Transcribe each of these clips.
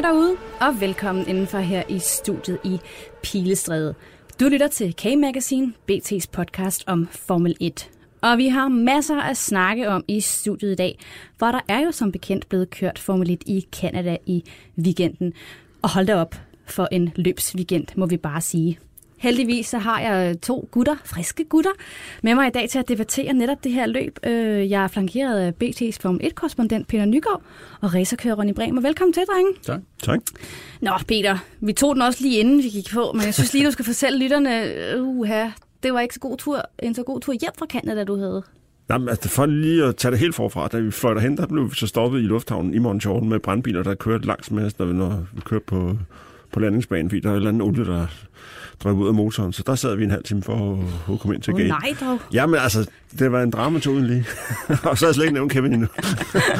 Hej derude, og velkommen indenfor her i studiet i Pilestræde. Du lytter til K-Magazine, BT's podcast om Formel 1. Og vi har masser at snakke om i studiet i dag, for der er jo som bekendt blevet kørt Formel 1 i Canada i weekenden. Og hold da op for en løbsweekend, må vi bare sige. Heldigvis så har jeg to gutter, friske gutter, med mig i dag til at debattere netop det her løb. Øh, jeg er flankeret af BT's Formel 1-korrespondent Peter Nygaard og racerkører Ronny Bremer. Velkommen til, drenge. Tak. tak. Nå, Peter, vi tog den også lige inden vi gik på, men jeg synes lige, du skal fortælle lytterne, uha, det var ikke så god tur, en så god tur hjem fra Canada, du havde. Jamen, altså, for lige at tage det helt forfra, da vi fløj derhen, der blev vi så stoppet i lufthavnen i Montreal med brandbiler, der kørte langs med os, når vi kørte på, på landingsbanen, fordi der er et eller andet olie, der drev ud af motoren. Så der sad vi en halv time for at, at komme ind til oh, gate. nej dog. Jamen altså, det var en dramatur lige. og så har jeg slet ikke nævnt Kevin endnu.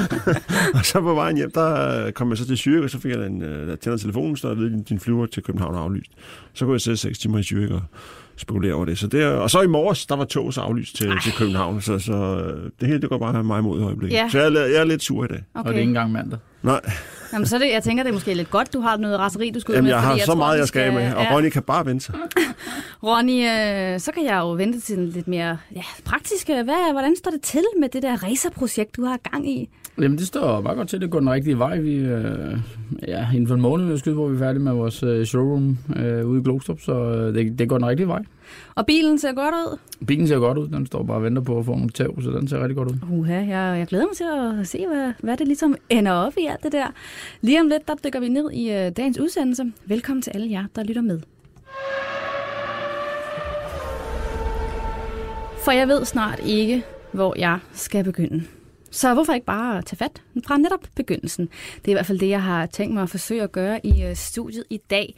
og så på vejen hjem, der kom jeg så til Zürich, og så fik jeg en, uh, tænder telefonen, så jeg ved, din, din flyver til København er aflyst. Så kunne jeg sætte seks timer i Zürich og spekulere over det. Så det og så i morges, der var toget så aflyst til, til København, så, så øh, det hele det går bare mig imod i øjeblikket. Ja. Så jeg er, jeg er lidt sur i dag. Okay. Og det er ikke engang mandag. Nej. Jamen, så det, jeg tænker, det er måske lidt godt, du har noget raseri, du skal Jamen, med. jeg har fordi så tror, meget, jeg skal af med, og ja. Ronny kan bare vente sig. Ronny, øh, så kan jeg jo vente til lidt mere ja, praktisk. Hvad, hvordan står det til med det der racerprojekt, du har gang i? Jamen, det står meget godt til. Det går den rigtige vej. Vi, øh, ja, inden for en måned vil jeg skyde på, at vi er færdige med vores øh, showroom øh, ude i Glostrup, så øh, det, det går den rigtige vej. Og bilen ser godt ud? Bilen ser godt ud. Den står bare og venter på at få nogle tæv, så den ser rigtig godt ud. Uha, jeg, jeg glæder mig til at se, hvad, hvad det ligesom ender op i alt det der. Lige om lidt, der dykker vi ned i øh, dagens udsendelse. Velkommen til alle jer, der lytter med. For jeg ved snart ikke, hvor jeg skal begynde. Så hvorfor ikke bare tage fat fra netop begyndelsen? Det er i hvert fald det, jeg har tænkt mig at forsøge at gøre i øh, studiet i dag.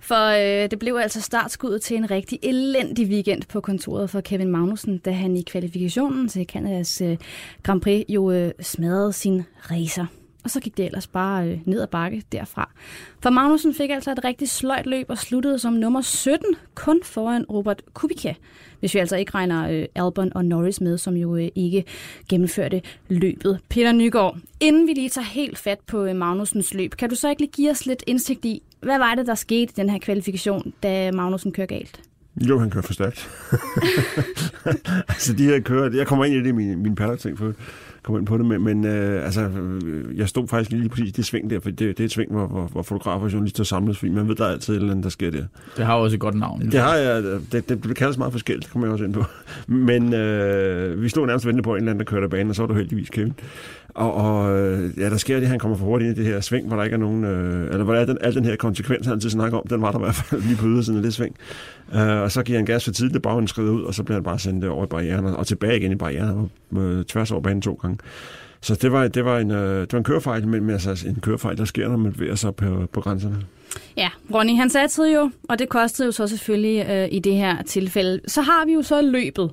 For øh, det blev altså startskuddet til en rigtig elendig weekend på kontoret for Kevin Magnussen, da han i kvalifikationen til Kanadas øh, Grand Prix jo øh, smadrede sin racer. Og så gik det ellers bare øh, ned ad bakke derfra. For Magnussen fik altså et rigtig sløjt løb og sluttede som nummer 17, kun foran Robert Kubica. Hvis vi altså ikke regner øh, Albon og Norris med, som jo øh, ikke gennemførte løbet. Peter Nygaard, inden vi lige tager helt fat på øh, Magnusens løb, kan du så ikke lige give os lidt indsigt i, hvad var det, der skete i den her kvalifikation, da Magnussen kørte galt? Jo, han kører for stærkt. altså, de her kører... Jeg kommer ind i det i min, min paddock-ting for komme ind på det, men, men øh, altså, øh, jeg stod faktisk lige præcis i det sving der, for det, det er et sving, hvor, hvor, hvor fotografer og journalister samles, fordi man ved, der er altid et eller andet, der sker der. Det har også et godt navn. Det har jeg, det, det, det kaldes meget forskelligt, det kommer jeg også ind på. Men øh, vi stod nærmest og ventede på en eller anden, der kørte af banen, og så var det heldigvis Kevin. Og, og øh, ja, der sker det, at han kommer for hurtigt ind i det her sving, hvor der ikke er nogen, øh, eller hvor er den, al den her konsekvens, han altid snakker om, den var der i hvert fald lige på ydersiden af det sving. Øh, og så giver han gas for tidligt, det skrider ud, og så bliver han bare sendt øh, over i barrieren, og tilbage igen i barrieren, og øh, tværs over banen to gange. Så det var, det var, en, øh, det var en kørefejl, men, men altså en kørefejl, der sker, når man bevæger sig på, på grænserne. Ja, Ronny, han satte jo, og det kostede jo så selvfølgelig øh, i det her tilfælde. Så har vi jo så løbet.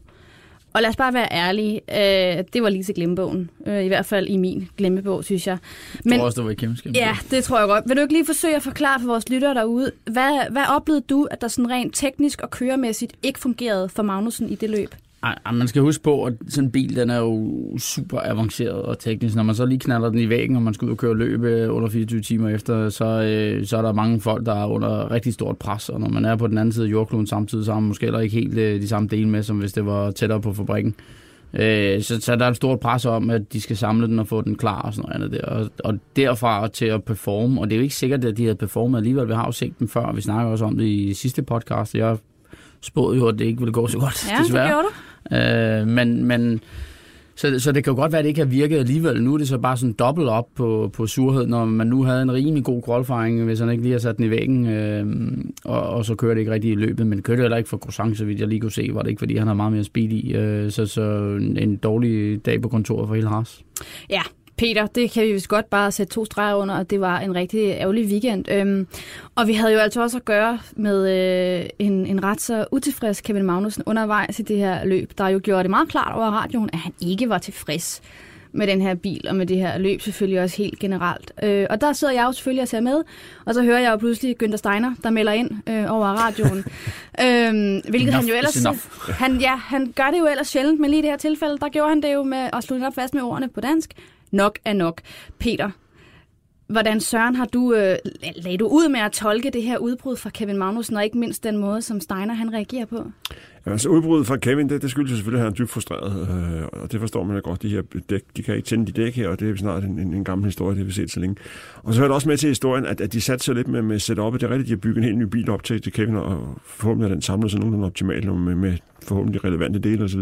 Og lad os bare være ærlige, øh, det var lige til glemmebogen. Øh, I hvert fald i min glemmebog, synes jeg. Men, jeg tror også, det var i Kims Ja, det tror jeg godt. Vil du ikke lige forsøge at forklare for vores lyttere derude, hvad, hvad oplevede du, at der sådan rent teknisk og køremæssigt ikke fungerede for Magnussen i det løb? Ej, man skal huske på, at sådan en bil, den er jo super avanceret og teknisk. Når man så lige knaller den i væggen, og man skal ud og køre løb under 24 timer efter, så, øh, så er der mange folk, der er under rigtig stort pres. Og når man er på den anden side af jordkloden samtidig, så har man måske heller ikke helt øh, de samme dele med, som hvis det var tættere på fabrikken. Øh, så, så der er et stort pres om, at de skal samle den og få den klar og sådan noget andet der. Og, og derfra til at performe, og det er jo ikke sikkert, at de havde performet alligevel. Vi har jo set dem før, vi snakker også om det i sidste podcast. Jeg spåede jo, at det ikke ville gå så godt, ja, desværre. det gjorde du. Øh, men, men så, så det kan jo godt være, at det ikke har virket alligevel. Nu er det så bare sådan dobbelt op på, på surhed, når man nu havde en rimelig god qualifying, hvis han ikke lige har sat den i væggen, øh, og, og så kører det ikke rigtig i løbet. Men kører det heller ikke for croissant, så vidt jeg lige kunne se, var det ikke, fordi han har meget mere speed i. Øh, så, så en dårlig dag på kontoret for hele Haas. Ja, Peter, det kan vi vist godt bare sætte to streger under, og det var en rigtig ærgerlig weekend. Øhm, og vi havde jo altså også at gøre med øh, en, en ret så utilfreds Kevin Magnussen undervejs i det her løb, der jo gjorde det meget klart over radioen, at han ikke var tilfreds med den her bil og med det her løb selvfølgelig også helt generelt. Øh, og der sidder jeg jo selvfølgelig og ser med, og så hører jeg jo pludselig Günther Steiner, der melder ind øh, over radioen. øh, hvilket enough han jo ellers... Han, ja, han gør det jo ellers sjældent, men lige i det her tilfælde, der gjorde han det jo med at det op fast med ordene på dansk nok er nok. Peter, Hvordan, Søren, har du, øh, lagde du ud med at tolke det her udbrud fra Kevin Magnussen, og ikke mindst den måde, som Steiner han reagerer på? Ja, altså udbruddet fra Kevin, det, det skyldes selvfølgelig, at han er dybt frustreret, øh, og det forstår man jo godt. De her dæk, de kan ikke tænde de dæk her, og det er snart en, en, en gammel historie, det har vi set så længe. Og så hører det også med til historien, at, at de satte sig lidt med, med setup'et. Det er rigtigt, de har bygget en helt ny bil op til, til Kevin, og forhåbentlig er den samlet sig nogenlunde optimalt med, med forhåbentlig relevante dele osv.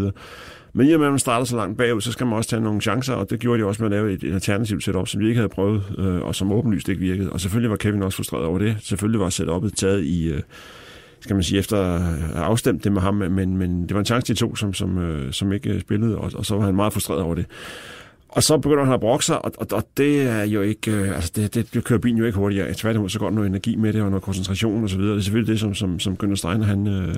Men i og med, at man starter så langt bagud, så skal man også tage nogle chancer, og det gjorde de også med at lave et, et alternativt setup, som vi ikke havde prøvet, øh, og som åbenlyst ikke virkede. Og selvfølgelig var Kevin også frustreret over det. Selvfølgelig var setupet taget i... Øh, skal man sige, efter at have afstemt det med ham, men, men det var en chance til to, som, som, øh, som ikke øh, spillede, og, og så var han meget frustreret over det. Og så begynder han at brokke sig, og, og, og det er jo ikke, øh, altså det, det, det kører bilen jo ikke hurtigere. Tværtimod, så går der noget energi med det, og noget koncentration og så videre. Det er selvfølgelig det, som, som, som Günther Steiner, han, øh,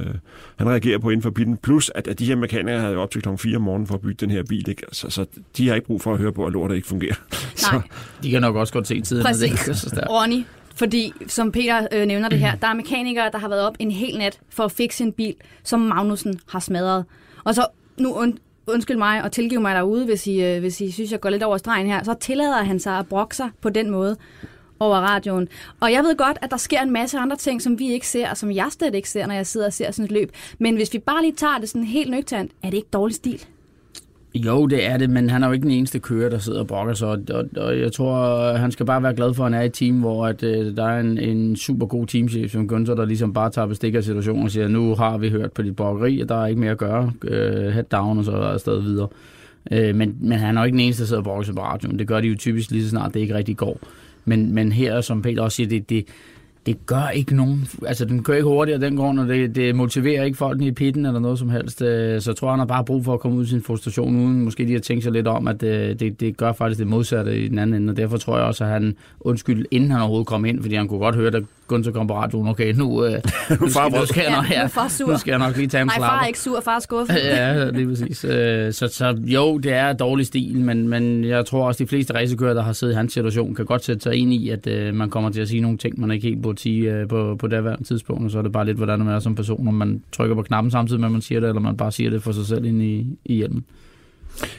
han reagerer på inden for bilen. Plus, at, at de her mekanikere havde jo op til kl. 4 om morgenen for at bygge den her bil, ikke? Så, så de har ikke brug for at høre på, at lortet ikke fungerer. Nej. Så, De kan nok også godt se tiden. Præcis. Ronny, fordi som Peter øh, nævner det her, der er mekanikere, der har været op en hel nat for at fikse en bil, som Magnussen har smadret. Og så nu und, undskyld mig og tilgiv mig derude, hvis I, øh, hvis I synes, jeg går lidt over stregen her, så tillader han sig at brokke sig på den måde over radioen. Og jeg ved godt, at der sker en masse andre ting, som vi ikke ser, og som jeg slet ikke ser, når jeg sidder og ser sådan et løb. Men hvis vi bare lige tager det sådan helt nøgternt, er det ikke dårlig stil? Jo, det er det, men han er jo ikke den eneste kører, der sidder og brokker sig. Og, og, og jeg tror, øh, han skal bare være glad for, at han er i et team, hvor at, øh, der er en, en super god teamchef som Gunther, der ligesom bare tager bestik af situationen og siger, nu har vi hørt på dit brokkeri, og der er ikke mere at gøre. Øh, head down, og så er stadig videre. Øh, men, men han er jo ikke den eneste, der sidder og brokker sig på radioen. Det gør de jo typisk lige så snart, det ikke rigtig går. Men, men her, som Peter også siger, det, det, det gør ikke nogen... Altså, den kører ikke hurtigere den grund, og det, det motiverer ikke folk i pitten eller noget som helst. Øh, så jeg tror, han har bare brug for at komme ud af sin frustration, uden måske lige at tænke sig lidt om, at øh, det, det gør faktisk det modsatte i den anden ende. Og derfor tror jeg også, at han undskyld, inden han overhovedet kom ind, fordi han kunne godt høre, at Gunther kom på radioen, okay, nu, øh, nu, skal, nu, skal jeg nok, Ja, nu nu skal jeg nok lige tage en Nej, far slapper. er ikke sur, far er skuffet. Ja, lige præcis. Øh, Så, så jo, det er dårlig stil, men, men jeg tror også, de fleste racekører, der har siddet i hans situation, kan godt sætte sig ind i, at øh, man kommer til at sige nogle ting, man ikke helt burde sige øh, på, på det her tidspunkt, og så er det bare lidt, hvordan man er som person, om man trykker på knappen samtidig med, at man siger det, eller man bare siger det for sig selv ind i, i hjelmen.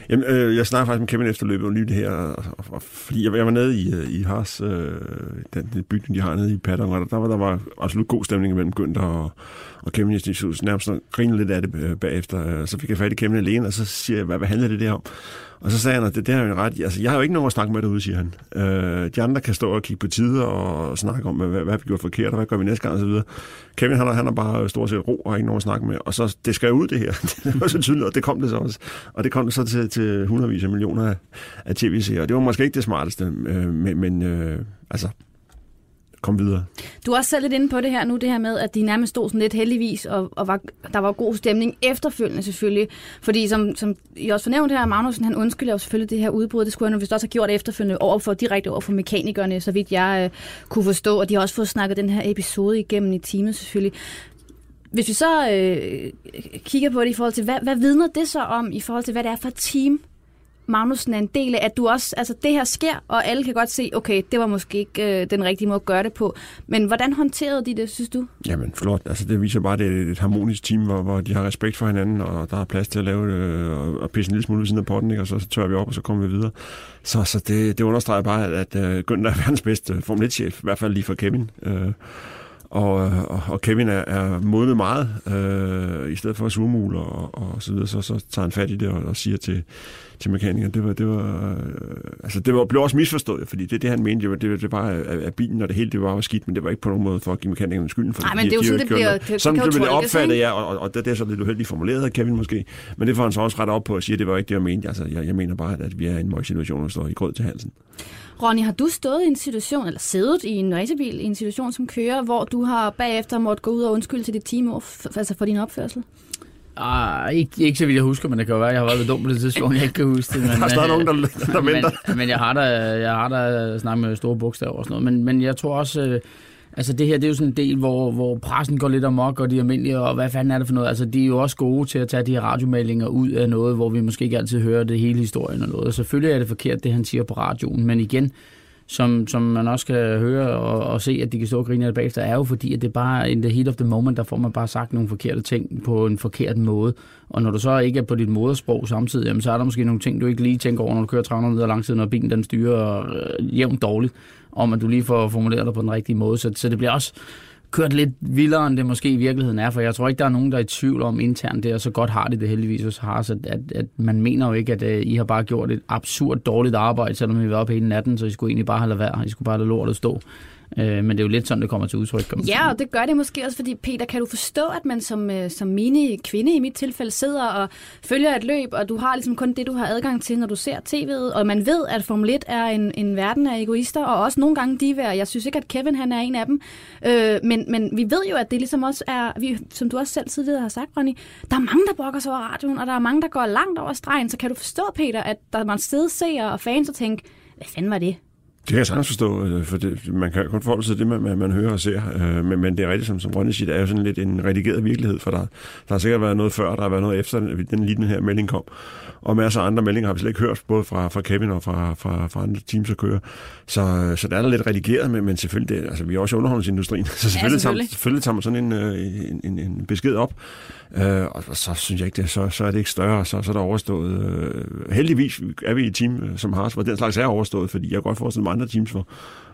Jamen, øh, jeg snakker faktisk med Kevin efter løbet og lige det her, og, og, og, fordi jeg, jeg var nede i, øh, i Haas, øh, den, den bygning, de har nede i Paddock, og der var, der var absolut god stemning mellem Günther og, og Kevin. Jeg synes nærmest grinede lidt af det øh, bagefter. Øh, Så fik jeg fat i Kevin alene, og så siger jeg, hvad, hvad handler det der om? Og så sagde han, at det, det har jo ret i. Altså, jeg har jo ikke nogen at snakke med derude, siger han. Øh, de andre kan stå og kigge på tider og snakke om, hvad, hvad, vi gjort forkert, og hvad gør vi næste gang, og så videre. Kevin, han, har- han har bare stort set ro og har ikke nogen at snakke med. Og så, det skal ud, det her. det var så tydeligt, og det kom det så også. Og det kom det så til, til hundredvis af millioner af, af tv-seere. Det var måske ikke det smarteste, øh, men, men øh, altså, kom videre. Du er også selv lidt inde på det her nu, det her med, at de nærmest stod sådan lidt heldigvis, og, og var, der var god stemning efterfølgende selvfølgelig. Fordi som, som I også fornævnte her, Magnussen, han undskylder jo selvfølgelig det her udbrud. Det skulle han jo vist også have gjort efterfølgende over for, direkte over for mekanikerne, så vidt jeg øh, kunne forstå. Og de har også fået snakket den her episode igennem i teamet selvfølgelig. Hvis vi så øh, kigger på det i forhold til, hvad, hvad vidner det så om i forhold til, hvad det er for et team, Magnussen er en del af, at du også, altså det her sker, og alle kan godt se, okay, det var måske ikke øh, den rigtige måde at gøre det på. Men hvordan håndterede de det, synes du? Jamen, flot. Altså, det viser bare, at det er et harmonisk team, hvor, hvor de har respekt for hinanden, og der er plads til at lave det, øh, og pisse en lille smule ved siden af potten, ikke? og så, så tør vi op, og så kommer vi videre. Så, så det, det understreger bare, at, at uh, Günther er verdens bedste Formel 1-chef, i hvert fald lige for Kevin. Uh, og, og, og Kevin er, er modnet meget, øh, i stedet for at surmule og, og så videre, så, så tager han fat i det og, og siger til, til mekanikeren, det var, det var, øh, altså det var, blev også misforstået, fordi det det, han mente, det var, det var, det var at, at bilen og det hele, det var jo skidt, men det var ikke på nogen måde for at give mekanikeren skylden for Nej, det. men De- det er jo de har sådan, det bliver- noget. det- det Sådan jo det tolkes, opfattet, ja, og, og det, det er så lidt uheldigt formuleret af Kevin måske, men det får han så også ret op på at sige, at det var ikke det, jeg mente. Altså, jeg, jeg mener bare, at vi er i en situation, og står i grød til halsen. Ronny, har du stået i en situation, eller siddet i en racerbil i en situation som kører, hvor du har bagefter måtte gå ud og undskylde til dit team altså for din opførsel? Ah, ikke, ikke så vidt jeg husker, men det kan jo være, at jeg har været lidt dum på det tidspunkt, jeg ikke kan huske det. Men, Der er stadig øh, nogen, der, der venter. men, men jeg har da, jeg har da snakket med store bogstaver og sådan noget. Men, men jeg tror også, øh, altså det her, det er jo sådan en del, hvor, hvor pressen går lidt amok, og de almindelige, og hvad fanden er det for noget? Altså de er jo også gode til at tage de her radiomeldinger ud af noget, hvor vi måske ikke altid hører det hele historien og noget. Og selvfølgelig er det forkert, det han siger på radioen, men igen, som, som man også kan høre og, og se, at de kan stå og grine af bagefter, er jo fordi, at det er bare in the heat of the moment, der får man bare sagt nogle forkerte ting på en forkert måde. Og når du så ikke er på dit modersprog samtidig, jamen, så er der måske nogle ting, du ikke lige tænker over, når du kører 300 meter lang tid, når bilen den styrer øh, jævnt dårligt, om at du lige får formuleret dig på den rigtige måde. Så, så det bliver også kørt lidt vildere, end det måske i virkeligheden er, for jeg tror ikke, der er nogen, der er i tvivl om internt det, og så godt har det det heldigvis hos Haas, at, at, at man mener jo ikke, at uh, I har bare gjort et absurd dårligt arbejde, selvom I var oppe hele natten, så I skulle egentlig bare have lade være, I skulle bare lade lortet stå. Øh, men det er jo lidt sådan, det kommer til udtryk. Man Ja, og det gør det måske også, fordi Peter, kan du forstå, at man som, øh, som mini kvinde i mit tilfælde sidder og følger et løb, og du har ligesom kun det, du har adgang til, når du ser tv'et, og man ved, at Formel 1 er en, en verden af egoister, og også nogle gange divær. Jeg synes ikke, at Kevin han er en af dem, øh, men, men vi ved jo, at det ligesom også er, vi, som du også selv tidligere har sagt, Ronny, der er mange, der brokker sig over radioen, og der er mange, der går langt over stregen, så kan du forstå, Peter, at der man sidder ser og fans og tænker, hvad fanden var det? Det kan jeg sagtens forstå, øh, for det, man kan kun forholde sig til det, man, man, man hører og ser. Øh, Men, men det er rigtigt, som, som Ronny siger, det er jo sådan lidt en redigeret virkelighed, for der, der har sikkert været noget før, der har været noget efter, den lige den her melding kom. Og masser af andre meldinger har vi slet ikke hørt, både fra, fra Kevin og fra, fra, fra andre teams, der kører. Så, så der er der lidt redigeret, men, men selvfølgelig, det, altså, vi er også i underholdningsindustrien, så selvfølgelig, selvfølgelig. Tager, selvfølgelig tager man sådan en, øh, en, en, en besked op, øh, og så synes jeg ikke, det, så, så er det ikke større, så, så er der overstået. Øh, heldigvis er vi i et team som Haas, hvor den slags er overstået, fordi jeg godt forestille mig andre teams, hvor,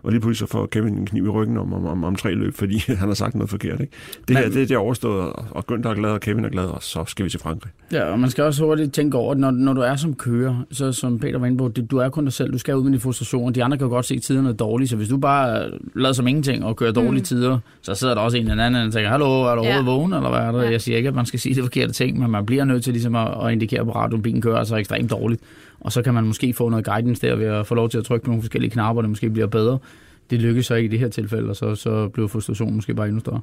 og lige pludselig så får Kevin en kniv i ryggen om, om, om, om tre løb, fordi han har sagt noget forkert. Ikke? Det her, Men- det, det er overstået, og, og Günther er glad, og Kevin er glad, og så skal vi til Frankrig. Ja, og man skal også hurtigt tænke over, at når, når du er som kører, så som Peter var inde på, det, du er kun dig selv, du skal ud med dine frustrationer. De andre kan jo godt se, at tiderne er dårlige, så hvis du bare lader som ingenting og kører dårlige Mm. tider, så sidder der også en eller anden, der tænker, hallo, er du Ja. vågen, eller hvad er det? Ja. Jeg siger ikke, at man skal sige det forkerte ting, men man bliver nødt til ligesom at, at indikere på radioen, at bilen kører altså ekstremt dårligt. Og så kan man måske få noget guidance der ved at få lov til at trykke på nogle forskellige knapper, det måske bliver bedre. Det lykkes så ikke i det her tilfælde, og så, så blev frustrationen måske bare endnu større.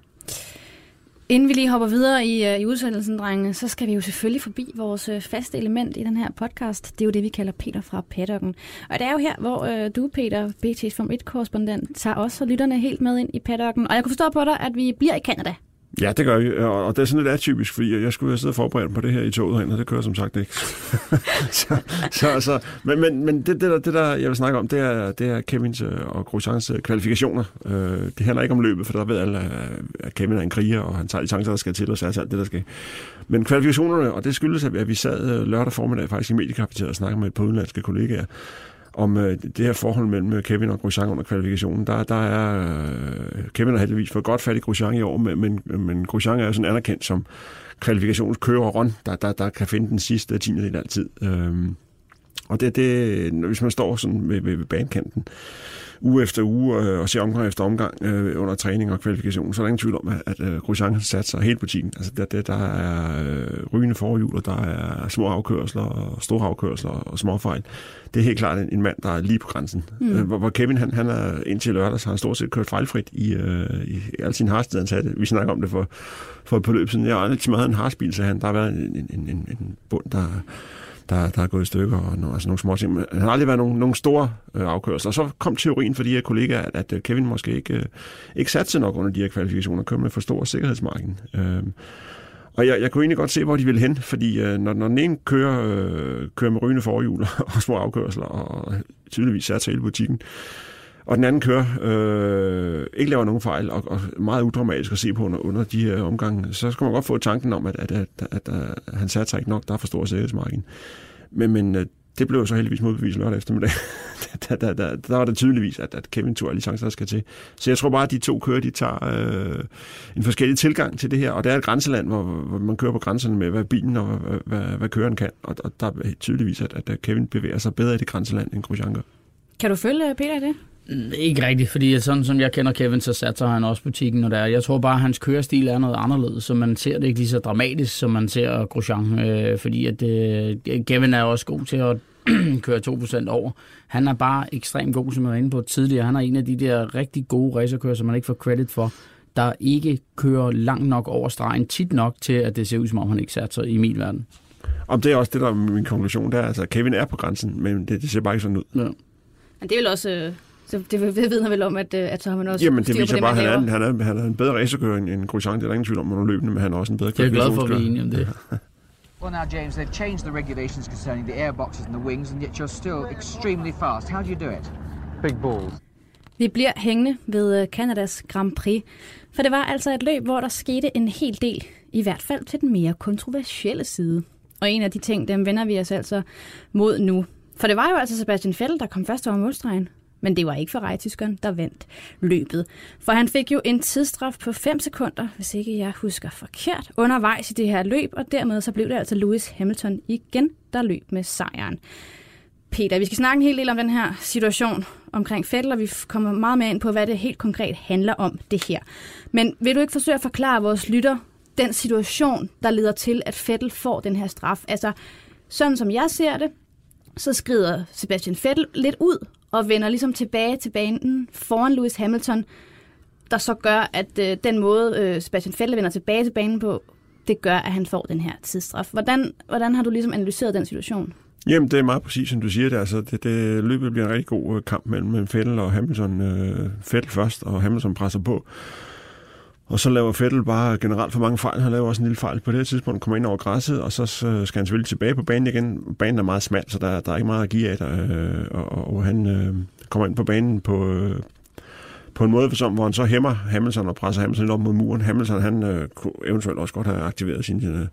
Inden vi lige hopper videre i, øh, i udsendelsen, drenge, så skal vi jo selvfølgelig forbi vores øh, faste element i den her podcast. Det er jo det, vi kalder Peter fra paddocken. Og det er jo her, hvor øh, du, Peter, BT's Form 1-korrespondent, tager os og lytterne helt med ind i paddocken. Og jeg kunne forstå på dig, at vi bliver i Canada. Ja, det gør vi, øh, og det er sådan lidt atypisk, fordi jeg skulle have siddet og forberedt på det her i toget hen, og det kører som sagt ikke. så, så, så, men men, men det, det, der, det, der jeg vil snakke om, det er, det er Kevins øh, og Grosjeans øh, kvalifikationer. Det handler ikke om løbet, for der ved alle, at- Kevin er en kriger, og han tager de chancer, der skal til, og så alt det, der skal. Men kvalifikationerne, og det skyldes, at vi sad lørdag formiddag faktisk i mediekapiteret og snakkede med et par udenlandske kollegaer, om øh, det her forhold mellem øh, Kevin og Grosjean under kvalifikationen. Der, der er øh, Kevin har heldigvis fået godt fat i Grosjean i år, men, men, men Grosjean er jo sådan anerkendt som kvalifikationskører Ron, der, der, der kan finde den sidste tiende del altid. Øhm, og det, det, hvis man står sådan ved, ved, ved banekanten uge efter uge øh, og ser omgang efter omgang øh, under træning og kvalifikation, så er der ingen tvivl om, at, øh, Grosjean har sat sig helt på timen. Altså, der, der, der er øh, rygende forhjul, og der er små afkørsler og store afkørsler og småfejl. Det er helt klart en, en mand, der er lige på grænsen. Mm. Mm. Øh, hvor, hvor Kevin, han, han er indtil lørdags, har han stort set kørt fejlfrit i, øh, i al sin hastighed, han sagde det. Vi snakker om det for, for et par løb siden. Jeg har aldrig smadret en harsbil, så han. Der har været en, en, en, en bund, der, der, der er gået i stykker, og no, altså nogle små ting. Men der har aldrig været nogle, nogle store øh, afkørsler. Og så kom teorien for de her kollegaer, at, at øh, Kevin måske ikke, øh, ikke satte sig nok under de her kvalifikationer, kom med for stor sikkerhedsmarken. Øh, og jeg, jeg kunne egentlig godt se, hvor de ville hen, fordi øh, når, når den ene kører, øh, kører med rygende forhjul og små afkørsler, og tydeligvis sat hele butikken, og den anden kører, øh, ikke laver nogen fejl, og, og meget udramatisk at se på under, under de her omgange, så skal man godt få tanken om, at, at, at, at, at han satte sig ikke nok, der er for stor sikkerhedsmargin. Men, men øh, det blev så heldigvis modbevist lørdag eftermiddag. der, der, der, der var det tydeligvis, at, at Kevin tog alle chancer, der skal til. Så jeg tror bare, at de to kører, de tager øh, en forskellig tilgang til det her. Og det er et grænseland, hvor, hvor man kører på grænserne med, hvad bilen og hvad, hvad, hvad køren kan. Og, og der er tydeligvis, at, at Kevin bevæger sig bedre i det grænseland, end Grosjean gør. Kan du følge øh, Peter i det? Ikke rigtigt, fordi sådan som jeg kender Kevin, så satser han også butikken, når det er. Jeg tror bare, at hans kørestil er noget anderledes, så man ser det ikke lige så dramatisk, som man ser Grosjean. Øh, fordi at, øh, Kevin er også god til at køre 2% over. Han er bare ekstremt god, som jeg var inde på tidligere. Han er en af de der rigtig gode racerkører, som man ikke får credit for, der ikke kører langt nok over stregen, tit nok til, at det ser ud, som om han ikke satser i min verden. Og det er også det, der er min konklusion. Det er, altså, Kevin er på grænsen, men det, det ser bare ikke sådan ud. Ja. Men det er vel også... Øh, så det, vidner vel om, at, øh, at så har man også Jamen, det på viser det, bare, at han er, han, er, han er en bedre racerkører end, end Grosjean. Det er der ingen tvivl om under løbende, men han er også en bedre Jeg er glad for, at vi er enige om det. Well, now, James, they've changed the regulations concerning the airboxes and the wings, and yet you're still extremely fast. How do you do it? big balls. Vi bliver hængende ved Kanadas Grand Prix, for det var altså et løb, hvor der skete en hel del, i hvert fald til den mere kontroversielle side. Og en af de ting, dem vender vi os altså mod nu. For det var jo altså Sebastian Vettel, der kom først over målstregen. Men det var ikke Ferrari-tyskeren, der vandt løbet. For han fik jo en tidsstraf på 5 sekunder, hvis ikke jeg husker forkert, undervejs i det her løb, og dermed så blev det altså Lewis Hamilton igen, der løb med sejren. Peter, vi skal snakke en hel del om den her situation omkring Fettel, og vi kommer meget mere ind på, hvad det helt konkret handler om det her. Men vil du ikke forsøge at forklare vores lytter den situation, der leder til, at Fettel får den her straf? Altså, sådan som jeg ser det, så skrider Sebastian Vettel lidt ud og vender ligesom tilbage til banen foran Lewis Hamilton, der så gør, at øh, den måde øh, Sebastian Vettel vender tilbage til banen på, det gør, at han får den her tidsstraf. Hvordan, hvordan har du ligesom analyseret den situation? Jamen, det er meget præcis, som du siger det. Altså, det, det løbet bliver en rigtig god øh, kamp mellem, mellem Vettel og Hamilton. Øh, Vettel først, og Hamilton presser på. Og så laver Vettel bare generelt for mange fejl. Han laver også en lille fejl på det her tidspunkt, kommer ind over græsset, og så skal han selvfølgelig tilbage på banen igen. Banen er meget smal, så der, der er ikke meget at give af der. Øh, og, og han øh, kommer ind på banen på, øh, på en måde, som, hvor han så hæmmer Hamilton og presser Hamilton op mod muren. Hamilton, han øh, kunne eventuelt også godt have aktiveret sin øh,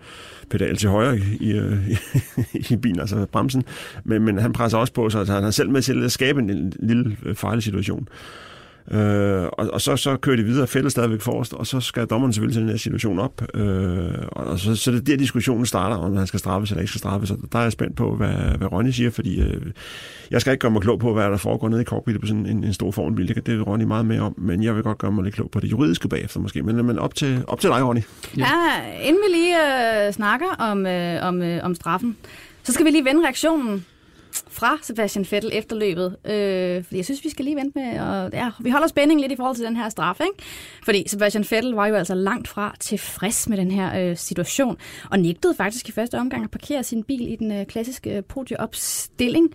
pedal til højre i, øh, i, øh, i bilen, altså bremsen. Men, men han presser også på, så han har selv med til at skabe en, lille, lille øh, farlig fejlsituation. situation. Øh, og, og så, så kører de videre, fælles stadigvæk forrest, og så skal dommeren selvfølgelig til den her situation op. Øh, og så, så det er der, diskussionen starter, om han skal straffes eller ikke skal straffes. Og der er jeg spændt på, hvad, hvad Ronny siger, fordi øh, jeg skal ikke gøre mig klog på, hvad der foregår nede i cockpittet på sådan en, en stor formbil. Det det Ronny meget mere om, men jeg vil godt gøre mig lidt klog på det juridiske bagefter måske. Men, men op, til, op til dig, Ronny. Ja, ja inden vi lige øh, snakker om, øh, om, øh, om straffen, så skal vi lige vende reaktionen fra Sebastian Vettel efter løbet. Øh, fordi jeg synes, vi skal lige vente med, og ja, vi holder spænding lidt i forhold til den her straf, ikke? Fordi Sebastian Vettel var jo altså langt fra tilfreds med den her øh, situation, og nægtede faktisk i første omgang at parkere sin bil i den øh, klassiske øh, podieopstilling.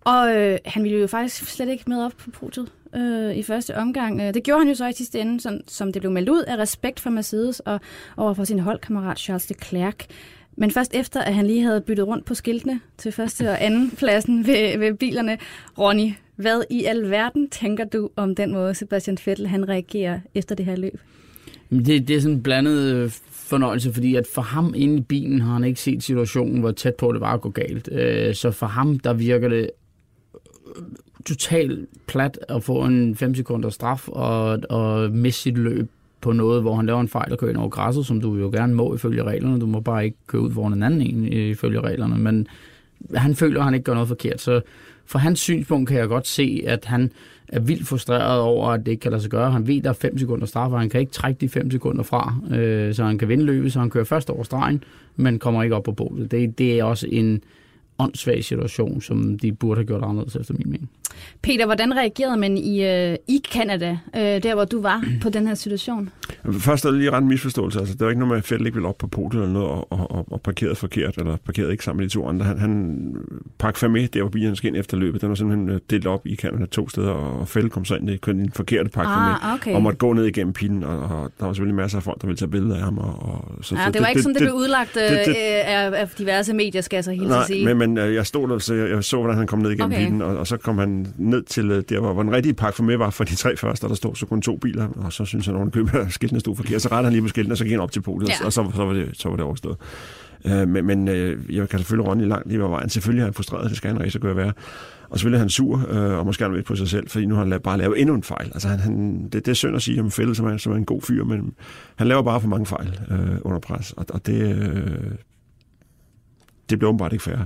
Og øh, han ville jo faktisk slet ikke med op på podiet øh, i første omgang. Øh, det gjorde han jo så i sidste ende, sådan, som det blev meldt ud af respekt for Mercedes og overfor sin holdkammerat Charles Leclerc. Men først efter, at han lige havde byttet rundt på skiltene til første og anden pladsen ved, ved bilerne. Ronny, hvad i alverden tænker du om den måde, Sebastian Vettel han reagerer efter det her løb? Det, det er sådan en blandet øh, fornøjelse, fordi at for ham inde i bilen har han ikke set situationen, hvor tæt på det var at gå galt. Øh, så for ham, der virker det øh, totalt plat at få en 5 sekunder straf og, og miste sit løb på noget, hvor han laver en fejl og kører ind over græsset, som du jo gerne må ifølge reglerne. Du må bare ikke køre ud foran en anden en øh, ifølge reglerne. Men han føler, at han ikke gør noget forkert. Så fra hans synspunkt kan jeg godt se, at han er vildt frustreret over, at det ikke kan lade sig gøre. Han ved, at der er 5 sekunder straf, og han kan ikke trække de 5 sekunder fra, øh, så han kan vinde løbet, så han kører først over stregen, men kommer ikke op på bålet. Det, det er også en åndssvag situation, som de burde have gjort anderledes efter min mening. Peter, hvordan reagerede man i, øh, i Canada, øh, der hvor du var på den her situation? Først er det lige ret misforståelse. Altså, det var ikke noget med, at Fettel ikke ville op på podiet eller noget og, og, og, og parkeret forkert, eller parkeret ikke sammen med de to andre. Han, han pakkede med der, hvor bilen ind efter løbet. Den var simpelthen øh, delt op i Canada to steder, og Fettel kom så ind i den forkerte pakke ah, okay. og måtte gå ned igennem pinden, og, og, der var selvfølgelig masser af folk, der ville tage billeder af ham. Og, og, så, ja, så det, det var ikke det, sådan, det, det blev udlagt det, det, af, af diverse medier, skal jeg så helt nej, sige. Men, men jeg stod der, så jeg, jeg så, hvordan han kom ned igennem okay. pinden, og, og så kom han ned til øh, der, hvor, hvor den rigtige pakke for med var for de tre første, der stod så kun to biler, og så synes han, at køber skiltene stod forkert. Så rettede han lige på skiltene, og så gik han op til podiet, ja. og så, så, var det, så var det overstået. Uh, men men uh, jeg kan selvfølgelig i langt lige vejen. Selvfølgelig er han frustreret, det skal han rigtig gøre være. Og selvfølgelig er han sur, uh, og måske er han på sig selv, fordi nu har han bare lavet endnu en fejl. Altså, han, han, det, det er synd at sige om Fælde, som er, som er en god fyr, men han laver bare for mange fejl uh, under pres, og, og det, uh, det bliver åbenbart ikke fair.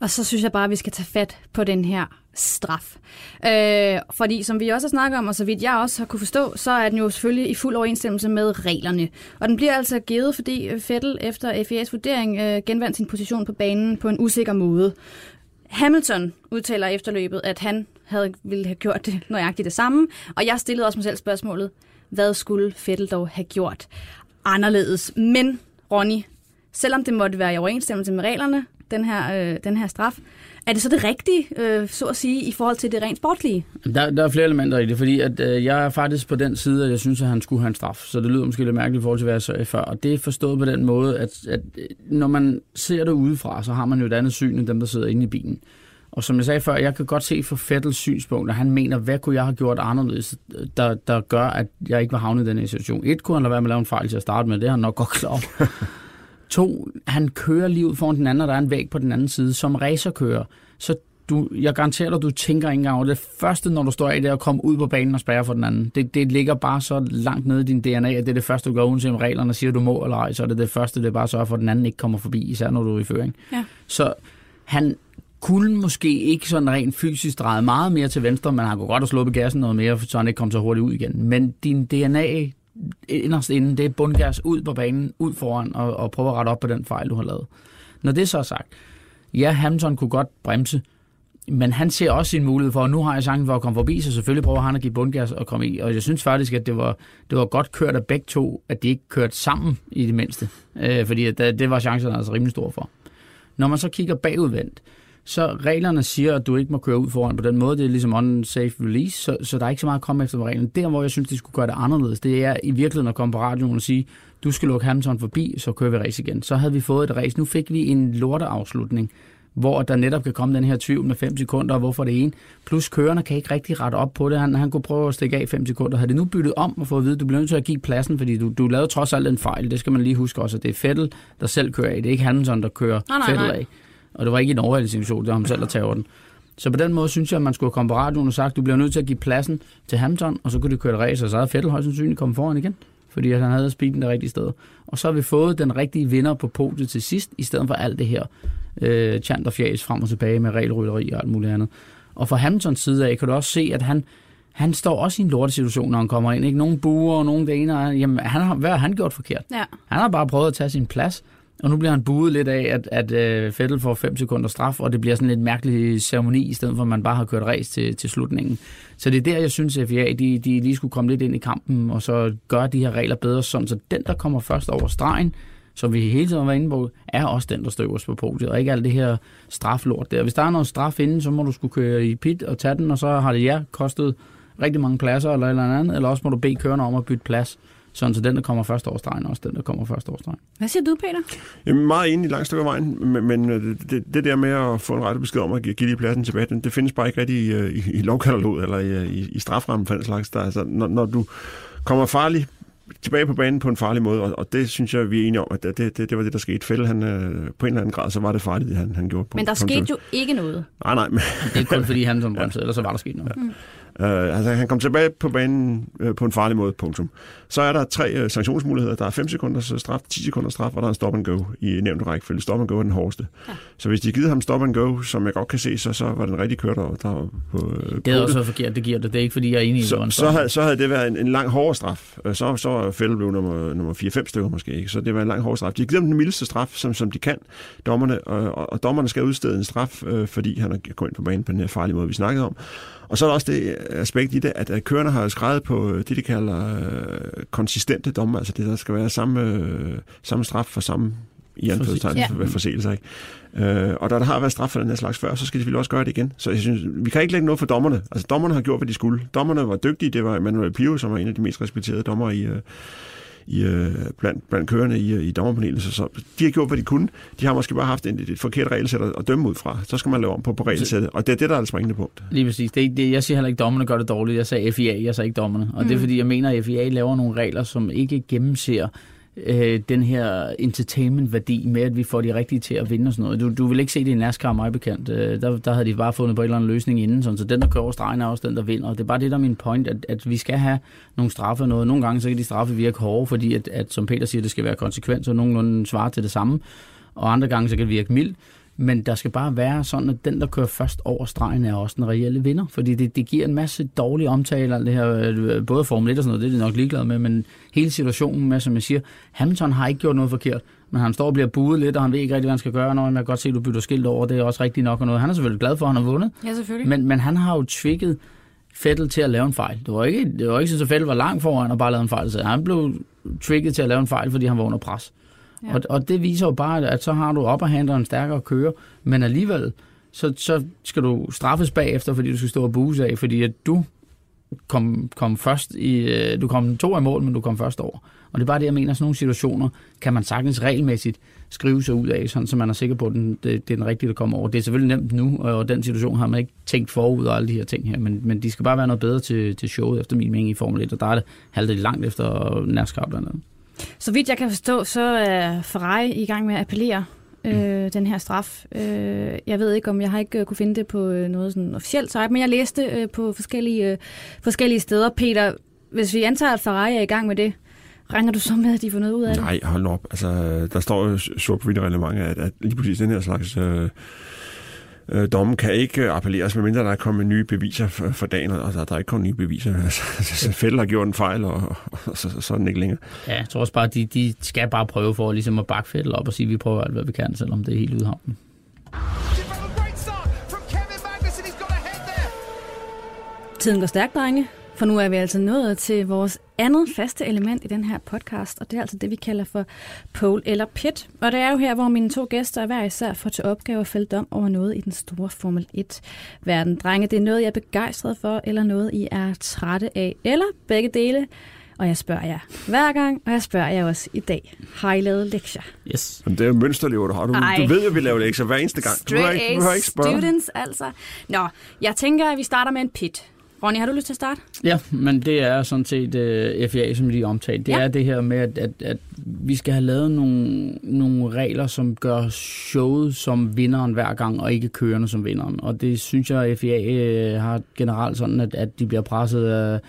Og så synes jeg bare, at vi skal tage fat på den her straf. Øh, fordi som vi også har snakket om, og så vidt jeg også har kunne forstå, så er den jo selvfølgelig i fuld overensstemmelse med reglerne. Og den bliver altså givet, fordi Fettel efter FIA's vurdering øh, genvandt sin position på banen på en usikker måde. Hamilton udtaler efterløbet, at han havde ville have gjort det nøjagtigt det samme, og jeg stillede også mig selv spørgsmålet, hvad skulle Fettel dog have gjort anderledes? Men, Ronny, selvom det måtte være i overensstemmelse med reglerne, den her, øh, den her straf. Er det så det rigtige, øh, så at sige, i forhold til det rent sportlige? Der, der er flere elementer i det, fordi at, øh, jeg er faktisk på den side, at jeg synes, at han skulle have en straf. Så det lyder måske lidt mærkeligt i forhold til, hvad jeg sagde før. Og det er forstået på den måde, at, at når man ser det udefra, så har man jo et andet syn end dem, der sidder inde i bilen. Og som jeg sagde før, jeg kan godt se for Fettels synspunkt, at han mener, hvad kunne jeg have gjort anderledes, der, der gør, at jeg ikke var havnet i den her situation. Et, kunne han lade være med at lave en fejl til at starte med, det er han nok godt klar. to, han kører lige ud foran den anden, og der er en væg på den anden side. Som racerkører, så du, jeg garanterer dig, du tænker ikke engang over det. første, når du står af, det er at komme ud på banen og spærre for den anden. Det, det ligger bare så langt nede i din DNA, at det er det første, du gør, uanset om reglerne siger, du må eller ej, så er det det første, det er bare at sørge for, at den anden ikke kommer forbi, især når du er i føring. Ja. Så han kunne måske ikke sådan rent fysisk dreje meget mere til venstre, men han kunne godt have slået gassen noget mere, så han ikke kom så hurtigt ud igen. Men din DNA inderst inden, det er bundgas ud på banen, ud foran, og, og prøve at rette op på den fejl, du har lavet. Når det så er sagt, ja, Hamilton kunne godt bremse, men han ser også sin mulighed for, at nu har jeg chancen for at komme forbi, så selvfølgelig prøver han at give bundgas og komme i. Og jeg synes faktisk, at det var, det var godt kørt af begge to, at de ikke kørte sammen i det mindste. Øh, fordi at, det var chancen altså rimelig stor for. Når man så kigger bagudvendt, så reglerne siger, at du ikke må køre ud foran på den måde. Det er ligesom unsafe release, så, så der er ikke så meget at komme efter med reglerne. Der, hvor jeg synes, de skulle gøre det anderledes, det er i virkeligheden at komme på radioen og sige, du skal lukke Hamilton forbi, så kører vi race igen. Så havde vi fået et race. Nu fik vi en lorteafslutning hvor der netop kan komme den her tvivl med 5 sekunder, og hvorfor det ene. Plus kørerne kan ikke rigtig rette op på det. Han, han kunne prøve at stikke af 5 sekunder. Havde det nu byttet om og fået at vide, at du bliver nødt til at give pladsen, fordi du, du lavede trods alt en fejl. Det skal man lige huske også, at det er Fettel, der selv kører af. Det er ikke Hamilton, der kører nej, nej, Fettel nej. Og det var ikke en overhældningssituation, det var ham selv, der tager den. Så på den måde synes jeg, at man skulle komme på radioen og sagt, at du bliver nødt til at give pladsen til Hamilton, og så kunne de køre et race, og så havde Fettel højst sandsynligt kommet foran igen, fordi han havde speeden det rigtige sted. Og så har vi fået den rigtige vinder på podiet til sidst, i stedet for alt det her øh, chant og fjæs frem og tilbage med regelrytteri og alt muligt andet. Og fra Hamiltons side af kan du også se, at han, han står også i en lortesituation, når han kommer ind. Ikke nogen buer og nogen det ene. Jamen, han har, hvad har han gjort forkert? Ja. Han har bare prøvet at tage sin plads, og nu bliver han buet lidt af, at, at øh, Fettel får 5 sekunder straf, og det bliver sådan lidt mærkelig ceremoni, i stedet for at man bare har kørt race til, til slutningen. Så det er der, jeg synes, at FIA de, de lige skulle komme lidt ind i kampen, og så gøre de her regler bedre, sådan så den, der kommer først over stregen, som vi hele tiden har inde på, er også den, der står øverst på podiet, og ikke alt det her straflort der. Hvis der er noget straf inden, så må du skulle køre i pit og tage den, og så har det ja kostet rigtig mange pladser eller eller andet, eller også må du bede kørende om at bytte plads, sådan så den, der kommer først over stregen, er også den, der kommer først over stregen. Hvad siger du, Peter? Jeg er meget enig i langt stykke af vejen, men, men øh, det, det der med at få en rette besked om at give give lige pladsen tilbage, det, det findes bare ikke rigtig i, øh, i, i lovkataloget eller i, i, i straframmen for den slags. Der, altså, når, når du kommer farlig tilbage på banen på en farlig måde, og, og det synes jeg, vi er enige om, at det, det, det var det, der skete. Fælde, han, øh, på en eller anden grad, så var det farligt, det han, han gjorde. På, Men der skete jo ikke noget. Nej, nej, men Det er kun fordi han som bremsede, ellers så var der sket noget. Øh, altså, han kom tilbage på banen øh, på en farlig måde, punktum. Så er der tre øh, sanktionsmuligheder. Der er 5 sekunders øh, straf, 10 sekunders straf, og der er en stop and go i nævnt rækkefølge. Stop and go er den hårdeste. Ja. Så hvis de givet ham stop and go, som jeg godt kan se, så, så var den rigtig kørt over der på øh, Det er også forkert, det giver det. Det er ikke fordi, jeg er enig i, at det så, så, havde, så havde det været en, en lang hårdere straf. Øh, Så, så var Fælde blev nummer, nummer 4-5 stykker måske. Ikke? Så det var en lang hårdere straf. De har givet ham den mildeste straf, som, som de kan, dommerne. Og, og, og dommerne skal udstede en straf, øh, fordi han er gået ind på banen på den her farlige måde, vi snakkede om. Og så er der også det aspekt i det, at, kørerne har skrevet på øh, det, de kalder øh, konsistente dommer, altså det, der skal være samme, øh, samme straf for samme i anførselstegn Ja. for forseelser. Ikke? Øh, og da der har været straf for den her slags før, så skal de selvfølgelig også gøre det igen. Så jeg synes, vi kan ikke lægge noget for dommerne. Altså dommerne har gjort, hvad de skulle. Dommerne var dygtige. Det var Emmanuel Pio, som var en af de mest respekterede dommer i, øh, i, øh, blandt, blandt kørende i, øh, i dommerpanelet. Så, så de har gjort, hvad de kunne. De har måske bare haft et, et forkert regelsæt at, at dømme ud fra. Så skal man lave om på, på regelsættet. Og det er det, der er det springende punkt. Lige præcis. Det, det, jeg siger heller ikke, at dommerne gør det dårligt. Jeg sagde FIA, jeg sagde ikke dommerne. Og mm. det er fordi, jeg mener, at FIA laver nogle regler, som ikke gennemser øh, den her entertainment-værdi med, at vi får de rigtige til at vinde og sådan noget. Du, du vil ikke se det i NASCAR, mig bekendt. Øh, der, der havde de bare fundet på en eller anden løsning inden, sådan, så den, der kører over stregen, er også den, der vinder. Og det er bare det, der er min point, at, at vi skal have nogle straffe og noget. Nogle gange så kan de straffe virke hårde, fordi at, at som Peter siger, det skal være konsekvens, og nogenlunde svarer til det samme. Og andre gange så kan det virke mildt. Men der skal bare være sådan, at den, der kører først over stregen, er også den reelle vinder. Fordi det, det giver en masse dårlige omtale, alt det her, øh, både Formel 1 og sådan noget, det er de nok ligeglade med, men hele situationen med, som jeg siger, Hamilton har ikke gjort noget forkert, men han står og bliver buet lidt, og han ved ikke rigtig, hvad han skal gøre, når man kan godt se, at du bytter skilt over, det er også rigtigt nok og noget. Han er selvfølgelig glad for, at han har vundet, Ja, selvfølgelig. men, men han har jo trigget Fettel til at lave en fejl. Det var ikke, det var ikke sådan, at Fettel var langt foran og bare lavede en fejl. Så han blev trigget til at lave en fejl, fordi han var under pres. Ja. Og, og det viser jo bare, at så har du op og henter en stærkere kører, men alligevel, så, så skal du straffes bagefter, fordi du skal stå og buse af, fordi at du kom, kom først i, øh, du kom to i mål, men du kom først over. Og det er bare det, jeg mener, sådan nogle situationer kan man sagtens regelmæssigt skrive sig ud af, sådan, så man er sikker på, at den, det, det er den rigtige, der kommer over. Det er selvfølgelig nemt nu, og den situation har man ikke tænkt forud og alle de her ting her, men, men de skal bare være noget bedre til, til showet, efter min mening, i Formel 1, og der er det halvdelen langt efter NASCAR blandt andet. Så vidt jeg kan forstå, så er Ferrari i gang med at appellere øh, den her straf. Øh, jeg ved ikke, om jeg har ikke øh, kunne finde det på øh, noget sådan officielt site, men jeg læste øh, på forskellige, øh, forskellige steder. Peter, hvis vi antager, at Ferrari er i gang med det, regner du så med, at de får noget ud af det? Nej, hold op. Altså, der står jo sort på at, at lige præcis den her slags øh, øh, domme kan ikke appelleres, medmindre der er kommet nye beviser for, for dagen, og der, der er ikke kommet nye beviser. Altså, Fælder har gjort en fejl, og, og, og så, så er den ikke længere. Ja, jeg tror også bare, de, de skal bare prøve for ligesom at bakke Fælder op og sige, at vi prøver alt, hvad vi kan, selvom det er helt udhavnet. Tiden går stærkt, drenge. For nu er vi altså nået til vores andet faste element i den her podcast, og det er altså det, vi kalder for pole eller pit. Og det er jo her, hvor mine to gæster er hver især får til opgave at fælde dom over noget i den store Formel 1-verden. Drenge, det er noget, jeg er begejstret for, eller noget, I er trætte af, eller begge dele. Og jeg spørger jer hver gang, og jeg spørger jer også i dag. Har I lavet lektier? Yes. Men det er jo mønsterlever, du har. Du, du ved jo, at vi laver lektier hver eneste gang. Du Straight ikke, du behøver ikke spørge. students, altså. Nå, jeg tænker, at vi starter med en pit. Ronny, har du lyst til at starte? Ja, men det er sådan set uh, FIA, som lige omtalte. Det Ja. er det her med, at, at, at vi skal have lavet nogle, nogle regler, som gør showet som vinderen hver gang, og ikke kørende som vinderen. Og det synes jeg, at FIA uh, har generelt sådan, at, at de bliver presset af,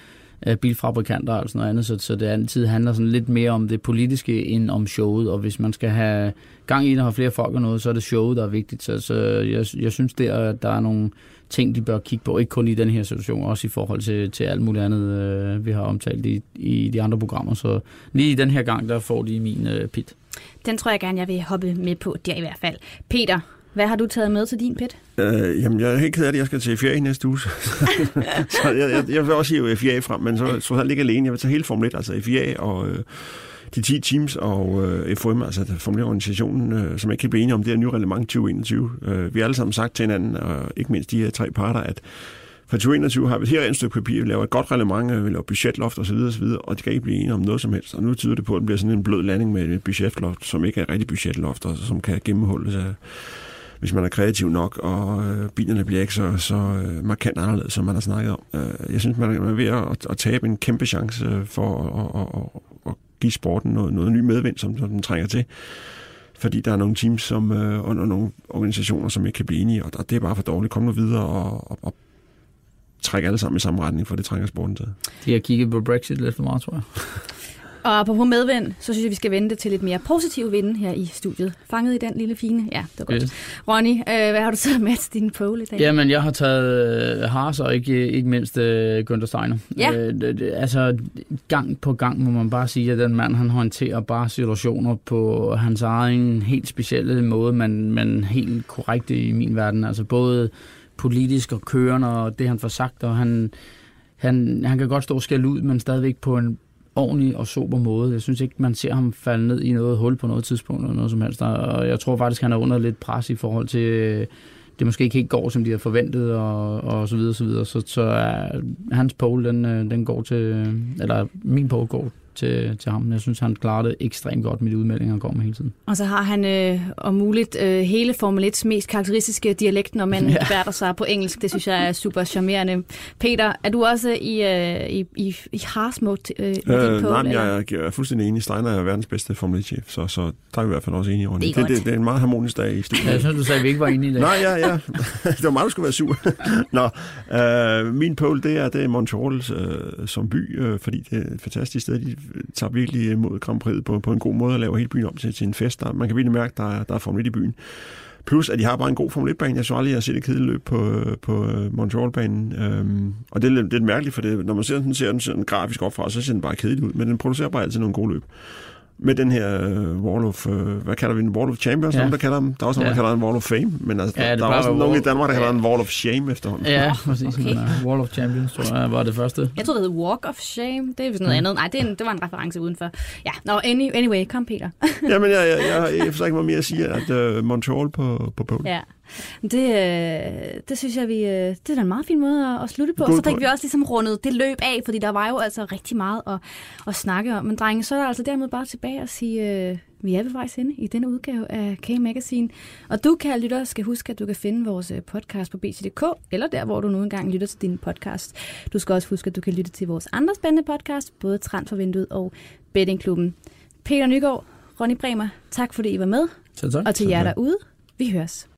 Øh, bilfabrikanter og sådan noget andet, så, så det altid handler sådan lidt mere om det politiske end om showet. Og hvis man skal have gang i det og have flere folk og noget, så er det showet, der er vigtigt. Så, så jeg, jeg synes, der, at der er nogle ting, de bør kigge på, ikke kun i den her situation, også i forhold til, til alt muligt andet, øh, vi har omtalt i, i de andre programmer. Så lige i den her gang, der får de min øh, pit. Den tror jeg gerne, jeg vil hoppe med på, der i hvert fald. Peter, hvad har du taget med til din pit? Øh, jamen, jeg er helt ked af det. Jeg skal til FIA næste uge. så jeg, jeg, jeg vil også hive FIA frem, men så tror jeg ikke alene. Jeg vil tage hele Formel 1, altså FIA og øh, de 10 teams og øh, FOM, altså Formel 1-organisationen, øh, som ikke kan blive enige om det her nye reglement 2021. Øh, vi har alle sammen sagt til hinanden, og ikke mindst de her tre parter, at for 2021 har vi et stykke papir, vi laver et godt reglement, øh, vi laver budgetloft osv., osv., og de kan ikke blive enige om noget som helst. Og nu tyder det på, at det bliver sådan en blød landing med et budgetloft, som ikke er et rigtigt budgetloft, og som kan gennemholdes af hvis man er kreativ nok, og øh, bilerne bliver ikke så, så øh, markant anderledes, som man har snakket om. Øh, jeg synes, man er ved at, at tabe en kæmpe chance øh, for at, at, at, at give sporten noget, noget ny medvind, som, som den trænger til. Fordi der er nogle teams som, øh, og nogle organisationer, som ikke kan blive enige, og det er bare for dårligt. Kom nu videre og, og, og trække alle sammen i samme retning, for det trænger sporten til. De har kigget på Brexit lidt for meget, tror jeg. Og på medvind, så synes jeg, vi skal vente til lidt mere positiv vinde her i studiet. Fanget i den lille fine? Ja, det var godt. Yes. Ronny, øh, hvad har du taget med til din pole i dag? Jamen, jeg har taget øh, Haas og ikke, ikke mindst øh, Günther Steiner. Ja. Øh, det, det, altså, gang på gang må man bare sige, at den mand, han håndterer bare situationer på hans egen helt specielle måde, men, men helt korrekt i min verden. Altså både politisk og kørende og det, han får sagt, og han, han, han kan godt stå og skælde ud, men stadigvæk på en ordentlig og sober måde. Jeg synes ikke, man ser ham falde ned i noget hul på noget tidspunkt eller noget som helst. Og jeg tror faktisk, han er under lidt pres i forhold til, øh, det måske ikke helt går, som de har forventet, og, og så videre, så videre. Så, så er hans pole, den, øh, den går til, øh, eller min pole går til, til ham. Jeg synes, han klarer det ekstremt godt med de udmeldinger, han går med hele tiden. Og så har han øh, om muligt øh, hele Formel 1's mest karakteristiske dialekt, når man ja. Bærter sig på engelsk. Det synes jeg er super charmerende. Peter, er du også i, øh, i, i, i Haas mode øh, Øh, pole? nej, men eller? jeg, er- jeg er fuldstændig enig. Steiner er verdens bedste Formel 1-chef, så, så der er vi i hvert fald også enige, Ronny. Det er det, det, det, er en meget harmonisk dag i studiet. Jeg synes, du sagde, at vi ikke var enige i det. Nej, ja, ja. det var mig, der skulle være sur. Nå, øh, min pole, det er, det er Montreal øh, som by, øh, fordi det er et fantastisk sted. De tager virkelig imod Grand Prix på, på en god måde og laver hele byen om til, til en fest. Der, man kan virkelig mærke, at der, der er Formel 1 i byen. Plus, at de har bare en god Formel 1-bane. Jeg så aldrig, jeg har set et kedeligt løb på, på øh, Montreal-banen. Øhm, og det er, lidt- det er lidt mærkeligt, for det, når man ser den, ser den sådan grafisk opfra, så ser den bare kedelig ud. Men den producerer bare altid nogle gode løb. Med den her øh, Wall of, øh, hvad kalder vi den? Wall of Champions, ja. Nogen, der kalder dem. Der er også nogen, Ja. der kalder den Wall of Fame, men altså, Ja, det der er også nogen i Danmark, der kalder den Wall of Shame efterhånden. Ja, præcis. Okay. Men, uh, Wall of Champions, tror jeg, var det første. Jeg troede, det hed Walk of Shame. Det er vist noget andet. Nej, det, en, det var en reference udenfor. Ja, no, any, anyway, kom Peter. Jamen, jeg, jeg, jeg, jeg forstår ikke, hvad mere at sige, at uh, Montreal på, på pole. ja. Det, øh, det synes jeg, vi, øh, det er da en meget fin måde at, at slutte på. God så fik vi også ligesom rundet det løb af, fordi der var jo altså rigtig meget at, at snakke om. Men drenge, så er der altså dermed bare tilbage at sige, øh, vi er ved vejs ende i denne udgave af K-Magazine. Og du, kære lytter, skal huske, at du kan finde vores øh, podcast på BT.dk, eller der, hvor du nu engang lytter til din podcast. Du skal også huske, at du kan lytte til vores andre spændende podcast, både Transfervinduet og Bettingklubben. Peter Nygaard, Ronny Bremer, tak fordi I var med. Så tak. Og til jer derude, vi høres.